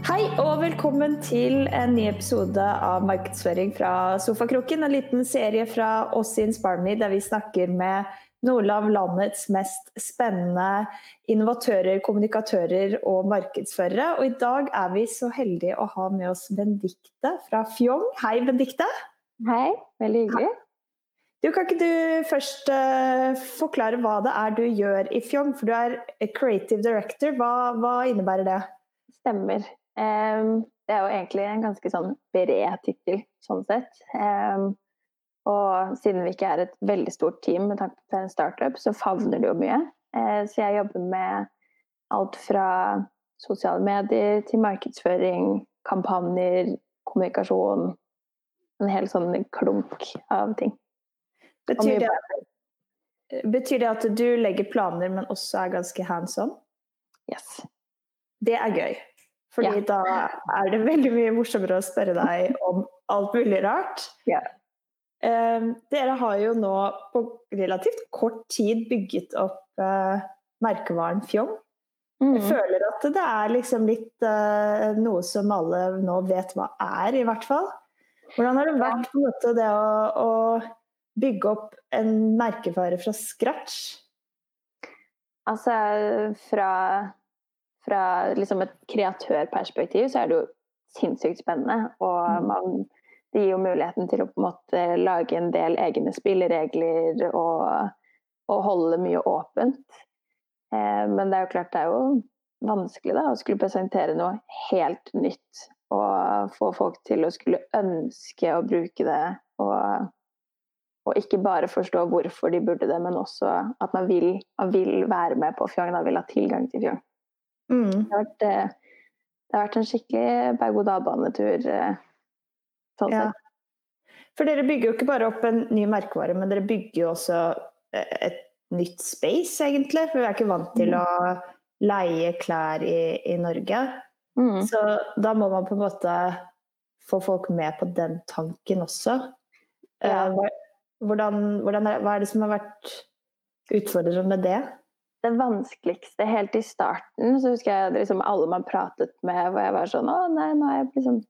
Hei og velkommen til en ny episode av Markedsføring fra sofakroken. En liten serie fra oss i InspireMe der vi snakker med noen av landets mest spennende innovatører, kommunikatører og markedsførere. Og i dag er vi så heldige å ha med oss Benedicte fra Fjong. Hei, Benedicte. Hei, veldig hyggelig. Du, kan ikke du først uh, forklare hva det er du gjør i Fjong? For du er creative director. Hva, hva innebærer det? Stemmer. Um, det er jo egentlig en ganske sånn bred tittel, sånn sett. Um, og siden vi ikke er et veldig stort team med tanke på en startup, så favner det jo mye. Uh, så jeg jobber med alt fra sosiale medier til markedsføring, kampanjer, kommunikasjon. En hel sånn klunk av ting. Betyr det, betyr det, at du legger planer, men også er ganske hands on? Yes. Det er gøy. Fordi ja. da er det veldig mye morsommere å spørre deg om alt mulig rart. Ja. Eh, dere har jo nå på relativt kort tid bygget opp eh, merkevaren Fjong. Mm. Jeg føler at det er liksom litt eh, noe som alle nå vet hva er, i hvert fall. Hvordan har det vært på en måte det å, å bygge opp en merkevare fra scratch? Altså fra, fra liksom et kreatørperspektiv så er det jo sinnssykt spennende. Og mm. man, det gir jo muligheten til å på en måte lage en del egne spilleregler og, og holde mye åpent. Eh, men det er jo klart det er jo vanskelig da, å skulle presentere noe helt nytt. Og få folk til å skulle ønske å bruke det. Og og ikke bare forstå hvorfor de burde det, men også at man vil, man vil være med på Fjong. Man vil ha tilgang til Fjong. Mm. Det, har vært, eh, det, har vært, en skikkelig berg-og-dal-banetur. Eh, sånn ja. For dere bygger jo ikke bare opp en ny merkevare, men dere bygger jo også eh, et nytt space, egentlig. For vi er ikke vant til mm. å leie klær i, i Norge. Mm. Så da må man på en måte få folk med på den tanken også. Ja. Hvordan, hvordan er, hva er det som har vært utfordrende med det? Det vanskeligste helt i starten, så husker jeg liksom alle man pratet med, hvor jeg var sånn Å, nei, nå har jeg liksom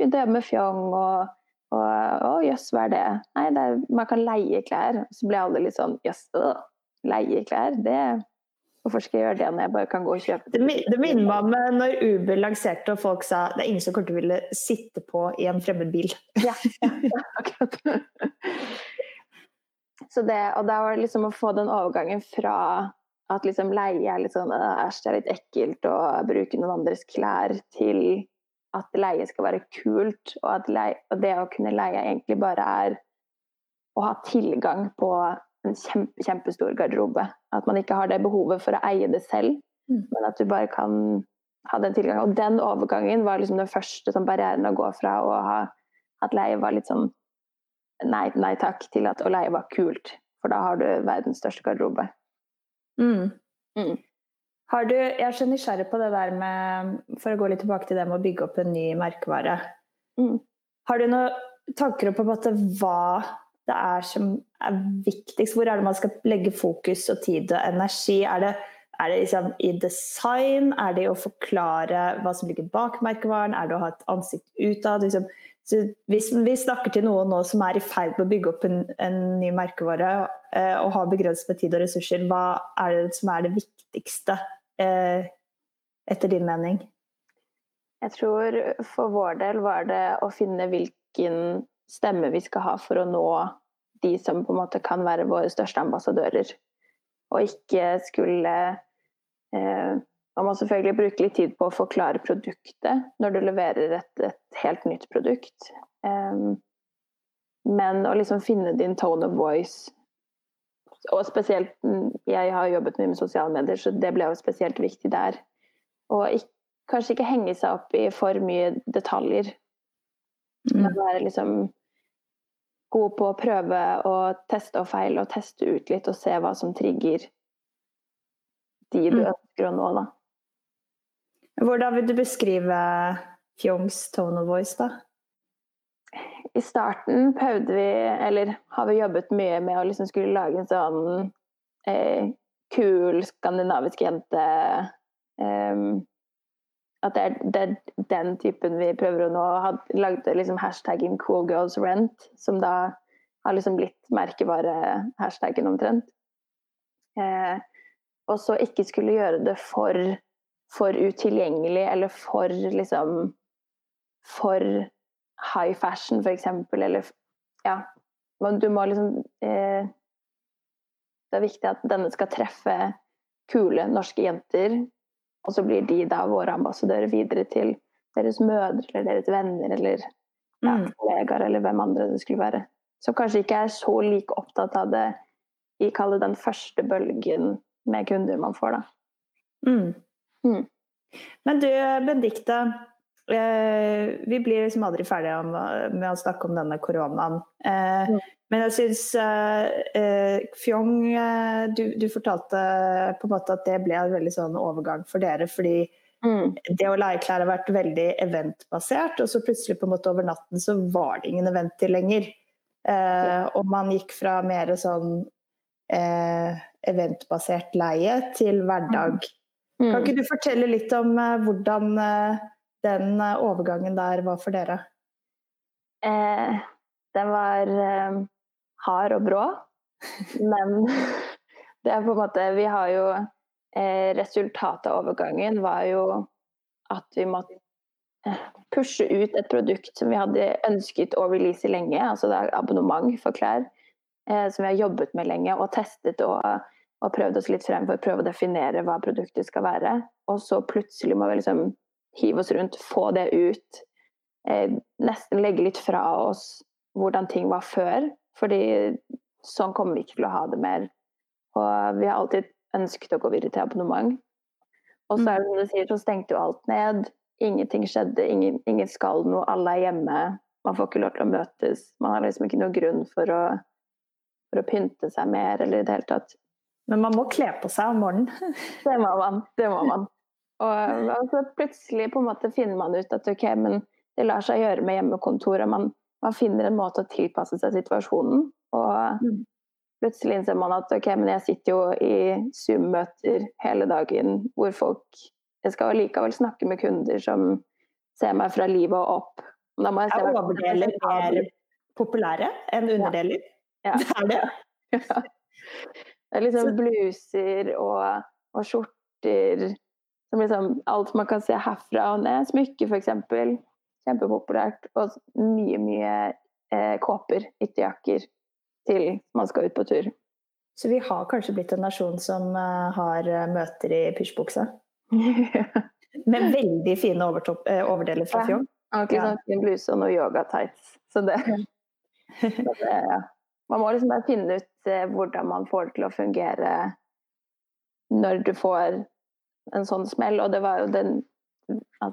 begynt å jobbe med fjong, og, og Å, jøss, hva er det? Nei, det er, man kan leie klær. Så ble alle litt sånn Jøss, leie klær? Det Hvorfor skal jeg gjøre det når jeg bare kan gå og kjøpe det? Det minner meg om eh, når Uber lanserte og folk sa det er ingen som kommer til å ville sitte på i en fremmed bil. Ja, ja akkurat. Så det, og da var det liksom å få den overgangen fra at liksom leie er litt sånn æsj, det er litt ekkelt å bruke noen andres klær, til at leie skal være kult, og at leie, og det å kunne leie egentlig bare er å ha tilgang på en kjempe, kjempestor garderobe. At man ikke har det behovet for å eie det selv, mm. men at du bare kan ha den tilgangen. Og den overgangen var liksom den første sånn, barrieren å gå fra å ha at leie var litt sånn nei, nei takk til at å leie var kult. For da har du verdens største garderobe. Mm. Mm. Har du, jeg er så nysgjerrig på det der med For å gå litt tilbake til det med å bygge opp en ny merkevare. Mm. Har du noen tanker om på en måte hva det er som er viktigst? Hvor er det man skal legge fokus og tid og energi? Er det, er det liksom i design? Er det å forklare hva som ligger bak merkevaren? Er det å ha et ansikt utad? Liksom, hvis vi snakker til noen nå som er i ferd med å bygge opp en, en ny merkevare eh, og har begrenset med tid og ressurser, hva er det som er det viktigste eh, etter din mening? Jeg tror for vår del var det å finne hvilken stemme vi skal ha for å nå de som på en måte kan være våre største ambassadører. Og ikke skulle eh, Man må selvfølgelig bruke litt tid på å forklare produktet når du leverer et, et helt nytt produkt. Um, men å liksom finne din tone of voice Og spesielt Jeg har jobbet mye med sosiale medier, så det ble jo spesielt viktig der. Og ikke, kanskje ikke henge seg opp i for mye detaljer. Mm. Men være liksom god på å prøve å teste og feile og teste ut litt og se hva som trigger de du mm. ønsker å nå, da. Hvordan vil du beskrive Fjongs tone of voice, da? I starten prøvde vi, eller har vi jobbet mye med å liksom skulle lage en sånn eh, kul skandinavisk jente eh, at det, er, det er den typen vi prøver å nå. Lagde liksom hashtaggen 'cool girls rent', som da har liksom blitt merkevare-hashtaggen omtrent. Eh, og så ikke skulle gjøre det for, for utilgjengelig eller for liksom For high fashion, eksempel, eller Ja. Du må liksom eh, Det er viktig at denne skal treffe kule norske jenter og så blir de da våre ambassadører videre til deres mødre eller deres venner eller ja, mm. kollegaer eller hvem andre det skulle være. Som kanskje ikke er så like opptatt av det i kalle den første bølgen med kunder man får, da. Mm. Mm. Men du, Benedicte. Eh, vi blir liksom aldri ferdige med å snakke om denne koronaen. Eh, mm. Men jeg syns eh, Fjong du, du, fortalte på en måte at det ble en veldig sånn overgang for dere. Fordi mm. det å leie klær har vært veldig eventbasert, og så plutselig på en måte over natten så var det ingen event til lenger. Eh, og man gikk fra mer sånn eh, eventbasert leie til hverdag. Mm. Kan ikke du fortelle litt om eh, hvordan den overgangen der var for dere? den var hard og brå. Men det er på en måte Vi har jo eh, Resultatet av overgangen var jo at vi måtte eh, pushe ut et produkt som vi hadde ønsket å release lenge, altså det er abonnement for klær, eh, som vi har jobbet med lenge og testet og, og, prøvd oss litt frem for å prøve å definere hva produktet skal være. Og så plutselig må vi liksom hive oss rundt, få det ut, eh, nesten legge litt fra oss hvordan ting var før, fordi sånn kommer vi ikke til å ha det mer. Og vi har alltid ønsket å gå videre til abonnement. Og så er det som du sier, så stengte jo alt ned. Ingenting skjedde, ingen, ingen skal noe, alle er hjemme. Man får ikke lov til å møtes. Man har liksom ikke noen grunn for å, for å pynte seg mer eller i det hele tatt. Men man må kle på seg om morgenen. det må man. Det må man. Og, og så plutselig på en måte finner man ut at ok, men det lar seg gjøre med hjemmekontor. og man man finner en måte å tilpasse seg situasjonen. Og mm. plutselig innser man at ok, men jeg sitter jo i Zoom-møter hele dagen hvor folk Jeg skal likevel snakke med kunder som ser meg fra livet og opp. Da må jeg se er overdeler mer populære enn underdeler? Ja. Det er det? Ja. Det er liksom bluser og, og skjorter som liksom Alt man kan se herfra og ned. Smykker, f.eks. Kjempepopulært. Og mye, mye eh, kåper, ytterjakker, til man skal ut på tur. Så vi har kanskje blitt en nasjon som uh, har uh, møter i pysjbukse? Med veldig fine uh, overdeler fra fjorden. Ja, ikke sånn bluse og noe yoga-tights. Så det, så det ja. Man må liksom bare finne ut hvordan man får det til å fungere når du får en sånn smell. Og det var jo den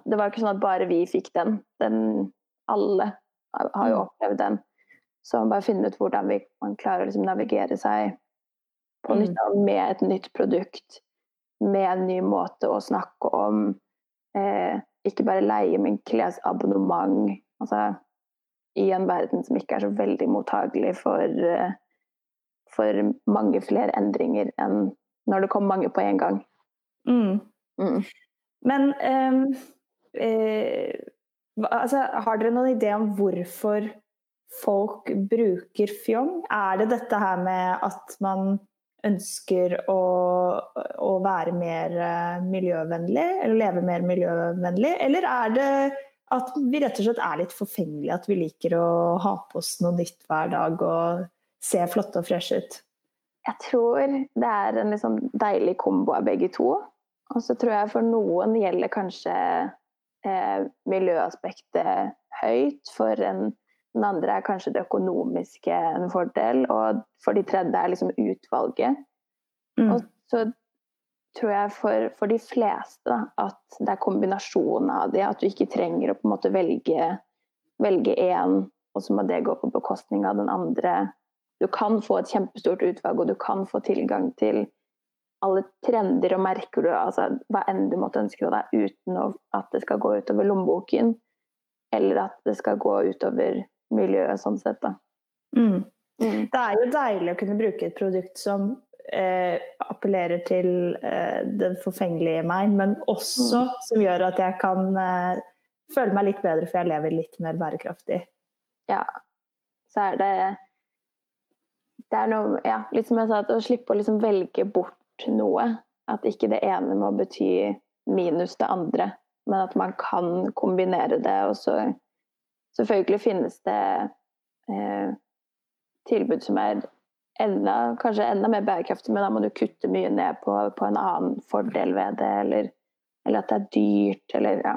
det var ikke sånn at bare vi fikk den. den alle har jo mm. opplevd den. Så man bare finne ut hvordan vi, man klarer å liksom navigere seg på nytt mm. med et nytt produkt. Med en ny måte å snakke om. Eh, ikke bare leie, men klesabonnement. Altså i en verden som ikke er så veldig mottagelig for, eh, for mange flere endringer enn når det kommer mange på en gang. Mm. Mm. Men um, eh, altså, har dere noen idé om hvorfor folk bruker fjong? Er det dette her med at man ønsker å, å være mer uh, miljøvennlig, eller leve mer miljøvennlig? Eller er det at vi rett og slett er litt forfengelige, at vi liker å ha på oss noe nytt hver dag og se flotte og freshe ut? Jeg tror det er en liksom deilig kombo av begge to. Og så tror jeg for noen gjelder kanskje eh, miljøaspektet høyt. For en, den andre er kanskje det økonomiske en fordel. Og for de tredje er liksom utvalget. Mm. Og så tror jeg for, for de fleste at det er kombinasjonen av det. At du ikke trenger å på en måte velge, velge én, og så må det gå på bekostning av den andre. Du kan få et kjempestort utvalg, og du kan få tilgang til alle trender og merker du, altså hva enn du måtte ønske deg, uten at det skal gå utover lommeboken, eller at det skal gå utover miljøet sånn sett. da. Mm. Mm. Det er jo deilig å kunne bruke et produkt som eh, appellerer til eh, den forfengelige meg, men også mm. som gjør at jeg kan eh, føle meg litt bedre, for jeg lever litt mer bærekraftig. Ja. Så er det Det er noe Ja, litt som jeg sa, å slippe å liksom velge bort noe. At ikke det ene må bety minus det andre, men at man kan kombinere det. Og så selvfølgelig finnes det eh, tilbud som er enda, kanskje enda mer bærekraftig, men da må du kutte mye ned på, på en annen fordel ved det, eller, eller, at det er dyrt, eller ja.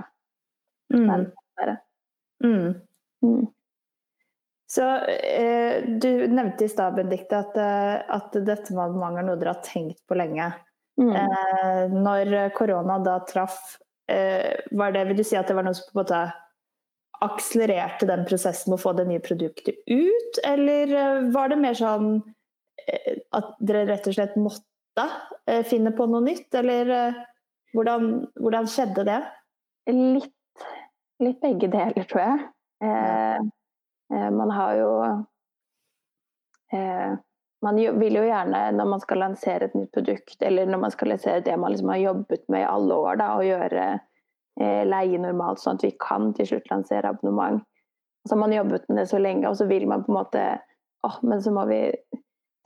Mm. Mm. Mm. Så eh, Du nevnte i stad, Benedicte, at, eh, at dette med abonnement er noe dere har tenkt på lenge. Mm. Eh, når korona da traff, eh, var det, vil du si at det var noe som på en måte akselererte den prosessen med å få det nye produktet ut, eller eh, var det mer sånn at dere rett og slett måtte eh, finne på noe nytt, eller hvordan, hvordan skjedde det? Litt, litt, begge deler, tror jeg. Eh, man har jo eh, Man vil jo gjerne, når man skal lansere et nytt produkt, eller når man skal lansere det man liksom har jobbet med i alle år, da, å gjøre Eh, leie normalt, sånn at vi kan til slutt lansere abonnement. Så har man jobbet med det så lenge, og så vil man på en måte åh, men så må vi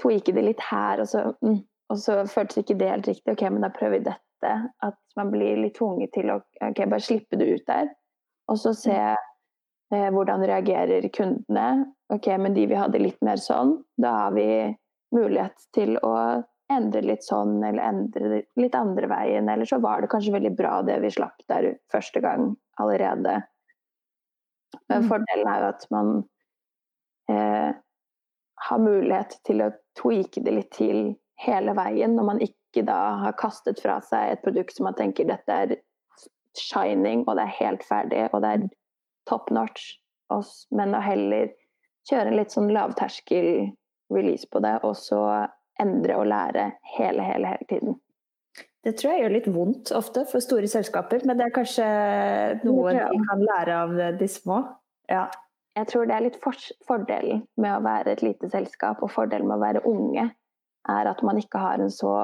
tweake det litt her, og så, mm, og så føltes ikke det helt riktig. Ok, men da prøver vi dette. At man blir litt tvunget til å ok, bare slippe det ut der. Og så se eh, hvordan reagerer kundene. Ok, men de vi hadde litt mer sånn, da har vi mulighet til å endre litt sånn, eller endre litt andre veien. Eller så var det kanskje veldig bra det vi slapp der første gang allerede. Men mm. fordelen er jo at man eh, har mulighet til å tweake det litt til hele veien, når man ikke da har kastet fra seg et produkt som man tenker dette er shining, og det er helt ferdig, og det er top notch, men å heller kjøre en litt sånn lavterskel release på det, og så endre og lære hele, hele, hele tiden. Det tror jeg gjør litt vondt ofte for store selskaper, men det er kanskje noe de kan lære av de små. Ja. Jeg tror det er litt fordelen med å være et lite selskap og fordelen med å være unge, er at man ikke har en så,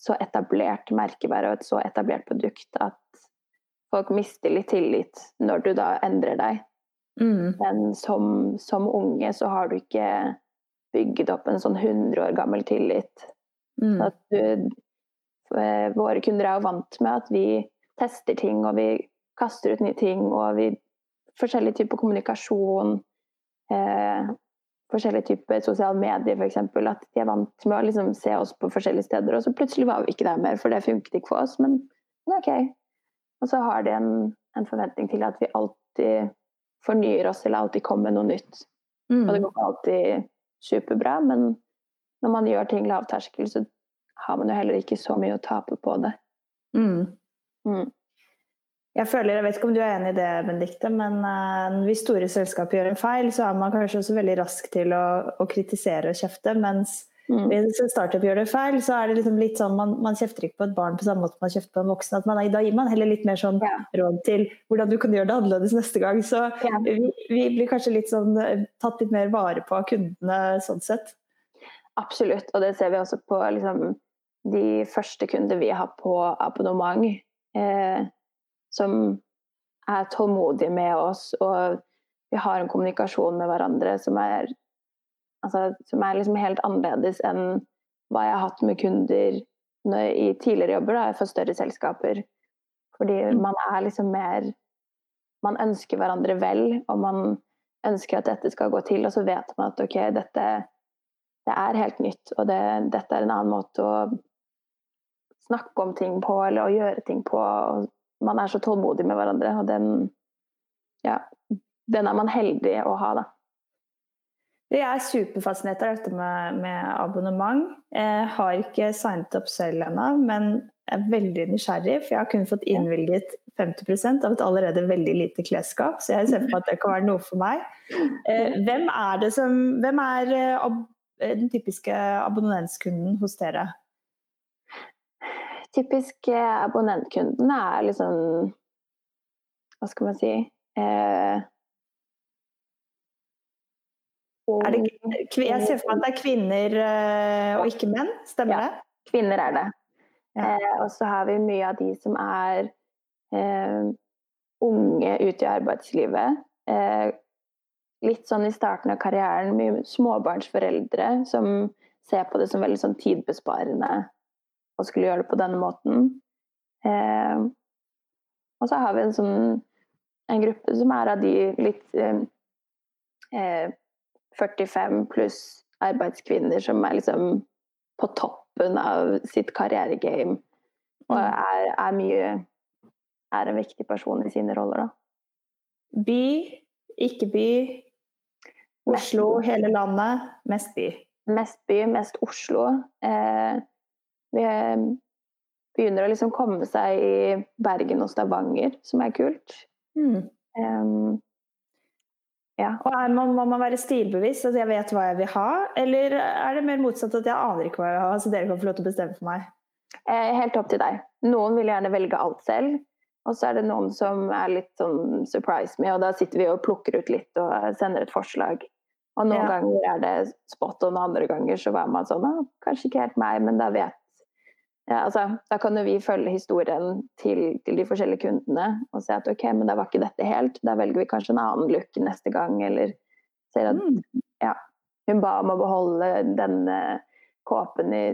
så etablert merkevare og et så etablert produkt at folk mister litt tillit når du da endrer deg. Mm. Men som, som unge så har du ikke bygget opp en sånn 100 år gammel tillit. Mm. At du, eh, våre kunder er jo vant med at vi tester ting, og vi kaster ut nye ting, og vi Forskjellige typer kommunikasjon. Eh, forskjellige typer sosiale medier, f.eks. At de er vant med å liksom se oss på forskjellige steder, og så plutselig var vi ikke der mer, for det funket ikke for oss. Men, men OK. Og så har de en, en, forventning til at vi alltid fornyer oss, eller alltid kommer med noe nytt. Mm. Og det går ikke alltid superbra, men når man gjør ting lavterskel, så har man jo heller ikke så mye å tape på det. Mm. Mm. Jeg føler, jeg vet ikke om du er enig i det, Benedicte, men uh, hvis store selskaper gjør en feil, så er man kanskje også veldig rask til å, å kritisere og kjefte. Mens mm. hvis en startup gjør det feil, så er det liksom litt sånn man, man, kjefter ikke på et barn på samme måte man kjefter på en voksen. at man, Da gir man heller litt mer sånn ja. råd til hvordan du kan gjøre det annerledes neste gang. Så ja. vi, vi, blir kanskje litt sånn eh, tatt litt mer vare på av kundene sånn sett. Absolutt, og det ser vi også på liksom, de første kunder vi har på abonnement. Eh, som er tålmodige med oss, og vi har en kommunikasjon med hverandre som er, altså, som er liksom helt annerledes enn hva jeg har hatt med kunder i tidligere jobber da, for større selskaper. Fordi mm. man er liksom mer Man ønsker hverandre vel, og man ønsker at dette skal gå til, og så vet man at ok, dette det er helt nytt, og det, dette er en annen måte å snakke om ting på, eller å gjøre ting på. Og man er så tålmodig med hverandre, og den, ja, den er man heldig å ha, da. Jeg er superfascinert av dette med, med, abonnement. Jeg har ikke signet opp selv ennå, men er veldig nysgjerrig. For jeg har kun fått innvilget 50% av et allerede veldig lite klesskap, så jeg ser for meg at det kan være noe for meg. Eh, hvem er, det som, hvem er eh, den typiske abonnentskunden hos dere? Typiske abonnentkundene er liksom Hva skal man si eh, det, jeg ser for meg at det er kvinner eh, og ikke menn, stemmer Ja. det? Kvinner er det. Ja. Eh, og så har vi mye av de som er eh, unge ute i arbeidslivet. Eh, litt sånn i starten av karrieren, mye småbarnsforeldre som ser på det som veldig sånn tidbesparende å skulle gjøre det på denne måten. Eh, og så har vi en sånn en gruppe som er av de litt eh, eh, 45 pluss arbeidskvinner som er liksom på toppen av sitt karrieregame. Og Mm. er, er mye er en viktig person i sine roller, da. By, ikke by, Oslo, hele landet, mest by. Mest by, mest Oslo. Eh, vi eh, begynner å liksom komme seg i Bergen og Stavanger, som er kult. Mm. Um, ja. Og man, Må man være stilbevisst, at jeg vet hva jeg vil ha? Eller er det mer motsatt, at jeg aner ikke hva jeg vil ha, så dere kan få lov til å bestemme for meg? Eh, helt opp til deg. Noen vil gjerne velge alt selv. Og så er det noen som er litt sånn surprise me, og da sitter vi og plukker ut litt og sender et forslag. Og noen Ja. ganger er det spot on, og andre ganger så var man sånn ah, Kanskje ikke helt meg, men da vet ja, altså, Da kan jo vi følge historien til, til de forskjellige kundene og se at ok, men da var ikke dette helt. Da velger vi kanskje en annen look neste gang, eller ser at Mm. ja, hun ba om å beholde denne kåpen i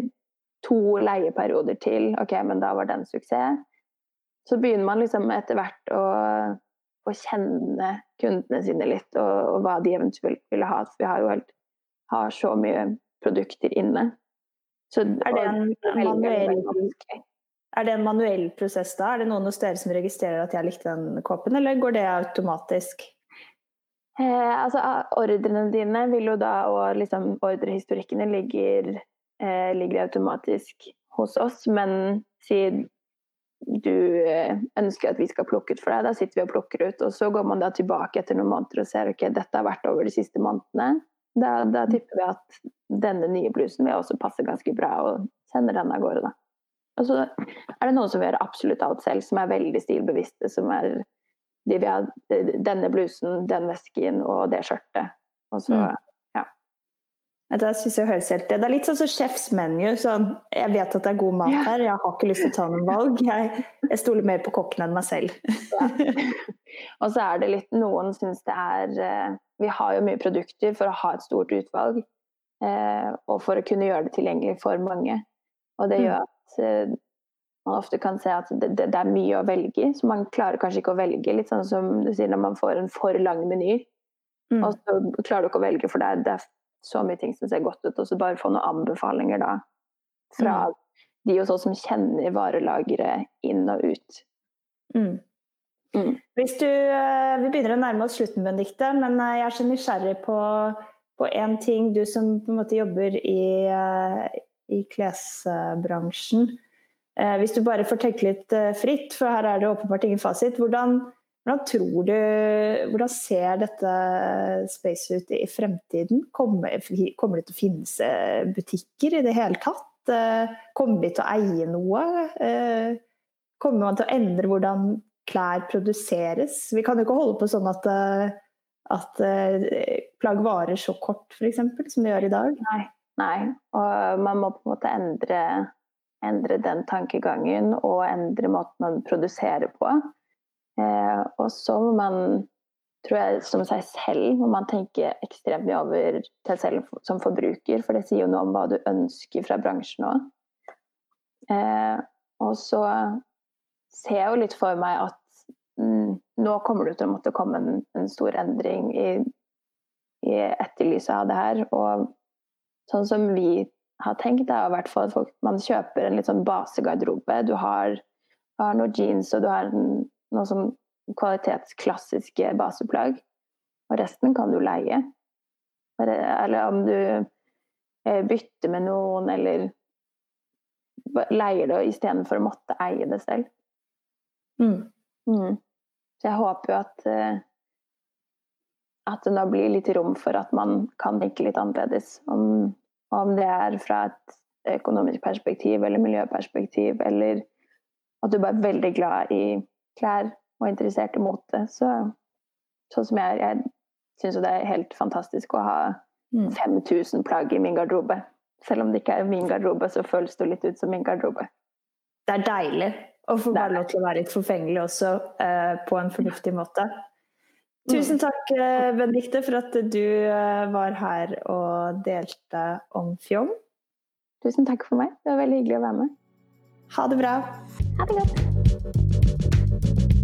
to leieperioder til. Ok, men da var den suksess. Så begynner man liksom etter hvert å, å kjenne kundene sine litt, og, og hva de eventuelt ville ha. For vi har jo helt, har så mye produkter inne. Så, Er det en manuell- er. Er det en manuell prosess da? Er det noen hos dere som registrerer at jeg likte den kåpen, eller går det automatisk? Eh, altså, ordrene dine vil jo da, og liksom ordrehistorikkene ligger, eh, ligger automatisk hos oss, men sier du eh, ønsker at vi skal plukke ut for deg, da sitter vi og plukker ut, og så går man da tilbake etter noen måneder og ser ok, dette har vært over de siste månedene. Da, da tipper vi at denne nye blusen vil også passe ganske bra, og sender den av gårde, da. Og så er det noen som gjør absolutt alt selv, som er veldig stilbevisste, som er de vil ha denne blusen, den vesken og det skjørtet. Og så Mm. Det synes jeg høres helt Det er litt sånn som Chefs menu. Sånn, jeg vet at det er god mat Ja. her, jeg har ikke lyst til å ta noen valg. Jeg, jeg stoler mer på kokken enn meg selv. Og så er det litt Noen syns det er eh, Vi har jo mye produkter for å ha et stort utvalg. eh, Og for å kunne gjøre det tilgjengelig for mange. Og det Mm. gjør at eh, man ofte kan se at det, det, det er mye å velge i. Så man klarer kanskje ikke å velge, litt sånn som du sier når man får en for lang meny. Mm. Og så klarer du ikke å velge, for det er, det er så mye ting som ser godt ut. Og så bare få noen anbefalinger da fra Mm. de hos oss som kjenner varelageret inn og ut. Mm. Mm. Hvis du, eh, vi begynner å nærme oss slutten, Benedicte, men eh, jeg er så nysgjerrig på, på en ting. Du som på en måte jobber i, eh, i klesbransjen. Hvis du bare får tenke litt fritt, for her er det åpenbart ingen fasit. Hvordan, hvordan tror du Hvordan ser dette space ut i fremtiden? Kommer, kommer det til å finnes eh, butikker i det hele tatt? Eh, Kommer vi til å eie noe? Eh, Kommer man til å endre hvordan klær produseres? Vi kan jo ikke holde på sånn at, at plagg varer så kort, f.eks., som det gjør i dag. Nei. Nei. Og man må på en måte endre, endre den tankegangen og endre måten man produserer på. Eh, og så må man, tror jeg, som seg selv, må man tenke ekstremt mye over seg selv som forbruker, for det sier jo noe om hva du ønsker fra bransjen òg. Eh, og så ser jeg jo litt for meg at mm, nå kommer det til å måtte komme en, en stor endring i, i etterlyset av det her. Og sånn som vi har tenkt, er i hvert fall at man kjøper en litt sånn basegarderobe. Du har, har noen jeans og du har en, noe som kvalitetsklassiske baseplagg. Og resten kan du leie. Eller om du eh, bytter med noen, eller leier det istedenfor å måtte eie det selv. Mm. Mm. Så jeg håper jo at eh, at det nå blir litt rom for at man kan tenke litt annerledes. Om, om det er fra et økonomisk perspektiv eller miljøperspektiv, eller at du bare er veldig glad i klær og interessert i mote. Så, sånn som jeg, jeg syns jo det er helt fantastisk å ha mm. 5000 plagg i min garderobe. Selv om det ikke er min garderobe, så føles det litt ut som min garderobe. Det er deilig å få bare lov til å være litt forfengelig også, eh, på en fornuftig måte. Mm. Tusen takk, eh, Benedicte, for at du eh, var her og delte om fjong. Tusen takk for meg. Det var veldig hyggelig å være med. Ha det bra. Ha det godt. Müzik